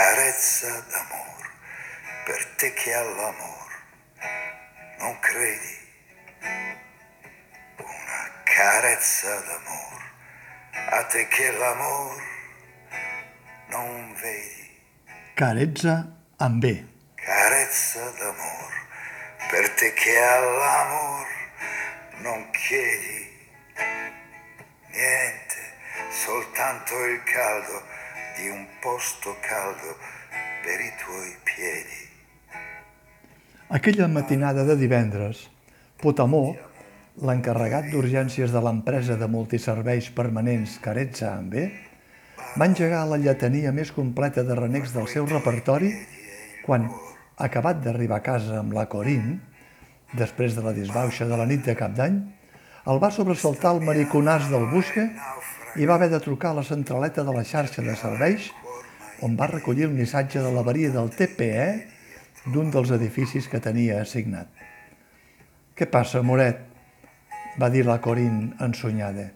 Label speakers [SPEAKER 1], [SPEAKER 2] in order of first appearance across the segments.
[SPEAKER 1] carezza d'amor per te che all'amor non credi. Una carezza d'amor a te che l'amor non vedi.
[SPEAKER 2] Carezza amb B.
[SPEAKER 1] Carezza d'amor per te che all'amor non chiedi niente, soltanto il caldo di un posto caldo per i tuoi piedi.
[SPEAKER 2] Aquella matinada de divendres, Potamó, l'encarregat d'urgències de l'empresa de multiserveis permanents Carezza amb B, va engegar la lletania més completa de renecs del seu repertori quan, acabat d'arribar a casa amb la Corín, després de la disbauxa de la nit de cap d'any, el va sobresaltar el mariconàs del busque i va haver de trucar a la centraleta de la xarxa de serveis on va recollir el missatge de l'avaria del TPE d'un dels edificis que tenia assignat. «Què passa, Moret?», va dir la Corín ensonyada.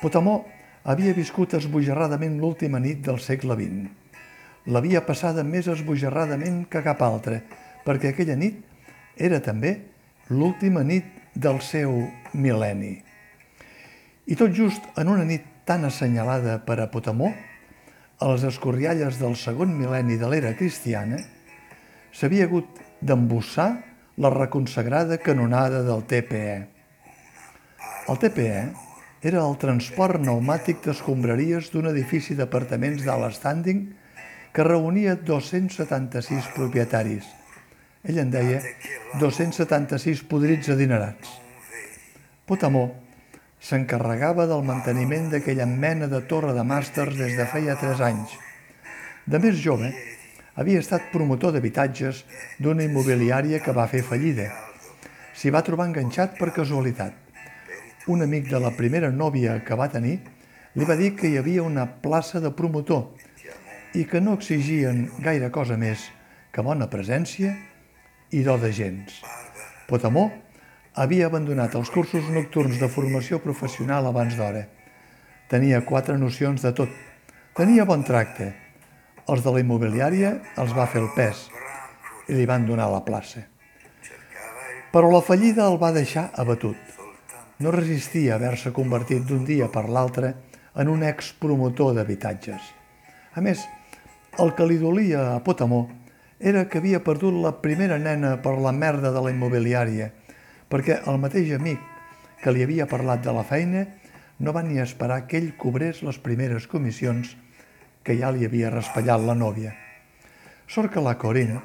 [SPEAKER 2] Potamó havia viscut esbojarradament l'última nit del segle XX. L'havia passada més esbojarradament que cap altra, perquè aquella nit era també l'última nit del seu mil·lenni. I tot just en una nit tan assenyalada per a Potamó, a les escorrialles del segon mil·lenni de l'era cristiana, s'havia hagut d'embossar la reconsagrada canonada del TPE. El TPE era el transport pneumàtic d'escombraries d'un edifici d'apartaments d'alt standing que reunia 276 propietaris. Ell en deia 276 podrits adinerats. Potamó s'encarregava del manteniment d'aquella mena de torre de màsters des de feia 3 anys. De més jove, havia estat promotor d'habitatges d'una immobiliària que va fer fallida. S'hi va trobar enganxat per casualitat un amic de la primera nòvia que va tenir li va dir que hi havia una plaça de promotor i que no exigien gaire cosa més que bona presència i do de gens. Potamó havia abandonat els cursos nocturns de formació professional abans d'hora. Tenia quatre nocions de tot. Tenia bon tracte. Els de la immobiliària els va fer el pes i li van donar la plaça. Però la fallida el va deixar abatut no resistia haver-se convertit d'un dia per l'altre en un expromotor d'habitatges. A més, el que li dolia a Potamó era que havia perdut la primera nena per la merda de la immobiliària, perquè el mateix amic que li havia parlat de la feina no va ni esperar que ell cobrés les primeres comissions que ja li havia raspallat la nòvia. Sort que la Corina,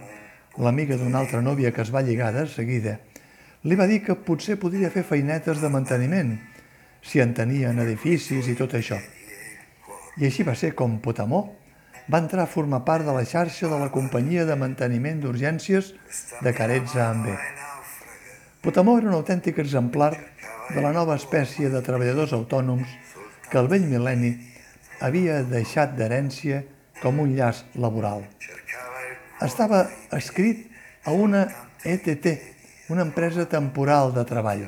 [SPEAKER 2] l'amiga d'una altra nòvia que es va lligar de seguida, li va dir que potser podria fer feinetes de manteniment, si en tenien edificis i tot això. I així va ser com Potamó va entrar a formar part de la xarxa de la companyia de manteniment d'urgències de Caretza B. Potamó era un autèntic exemplar de la nova espècie de treballadors autònoms que el vell mil·lenni havia deixat d'herència com un llaç laboral. Estava escrit a una ETT, una empresa temporal de treball,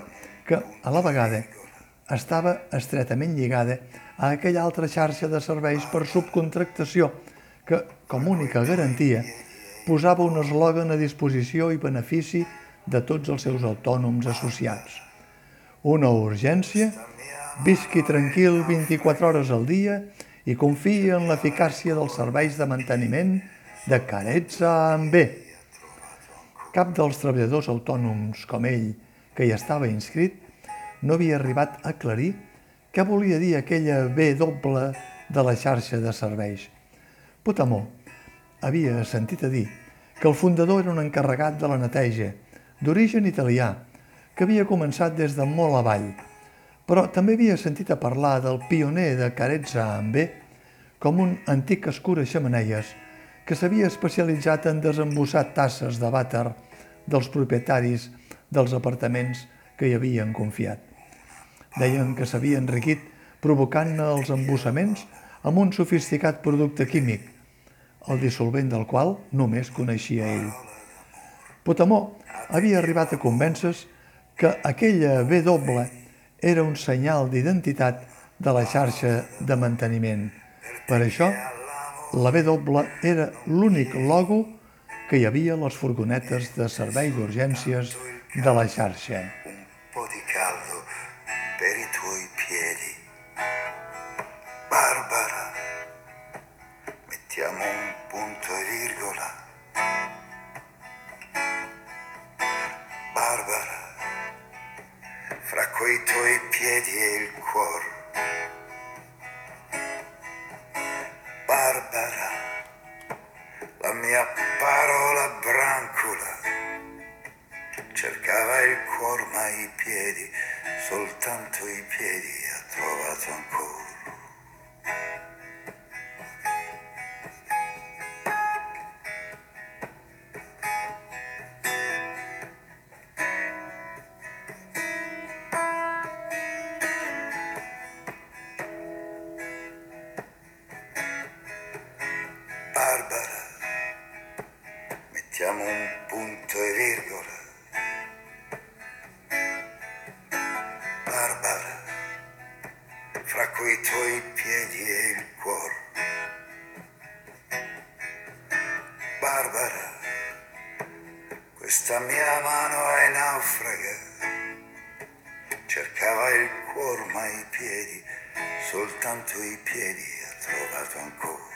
[SPEAKER 2] que, a la vegada, estava estretament lligada a aquella altra xarxa de serveis per subcontractació que, com única garantia, posava un eslògan a disposició i benefici de tots els seus autònoms associats. Una urgència, visqui tranquil 24 hores al dia i confia en l'eficàcia dels serveis de manteniment de Caretza amb B, cap dels treballadors autònoms com ell, que hi estava inscrit, no havia arribat a aclarir què volia dir aquella B doble de la xarxa de serveis. Potamó havia sentit a dir que el fundador era un encarregat de la neteja, d'origen italià, que havia començat des de molt avall, però també havia sentit a parlar del pioner de Carezza B com un antic escura xamaneies que s'havia especialitzat en desembossar tasses de vàter dels propietaris dels apartaments que hi havien confiat. Deien que s'havia enriquit provocant-ne els embossaments amb un sofisticat producte químic, el dissolvent del qual només coneixia ell. Potamó havia arribat a convèncer que aquella doble era un senyal d'identitat de la xarxa de manteniment. Per això, La W era l'únic logo que hi havia a les furgonetes de servei d'urgències de la xarxa.
[SPEAKER 1] un po' la mia parola brancula cercava il cuore ma i piedi, soltanto i piedi ha trovato ancora. Barbara, mettiamo un punto e virgola. Barbara, fra quei tuoi piedi e il cuore. Barbara, questa mia mano è naufraga. Cercava il cuore ma i piedi, soltanto i piedi ha trovato ancora.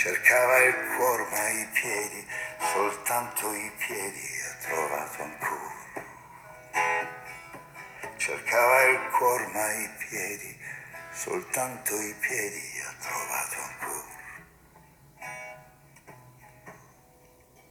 [SPEAKER 1] Cercava il cuore ma i piedi, soltanto i piedi ha trovato ancora. Cercava il cuore ma i piedi, soltanto i piedi ha trovato ancora.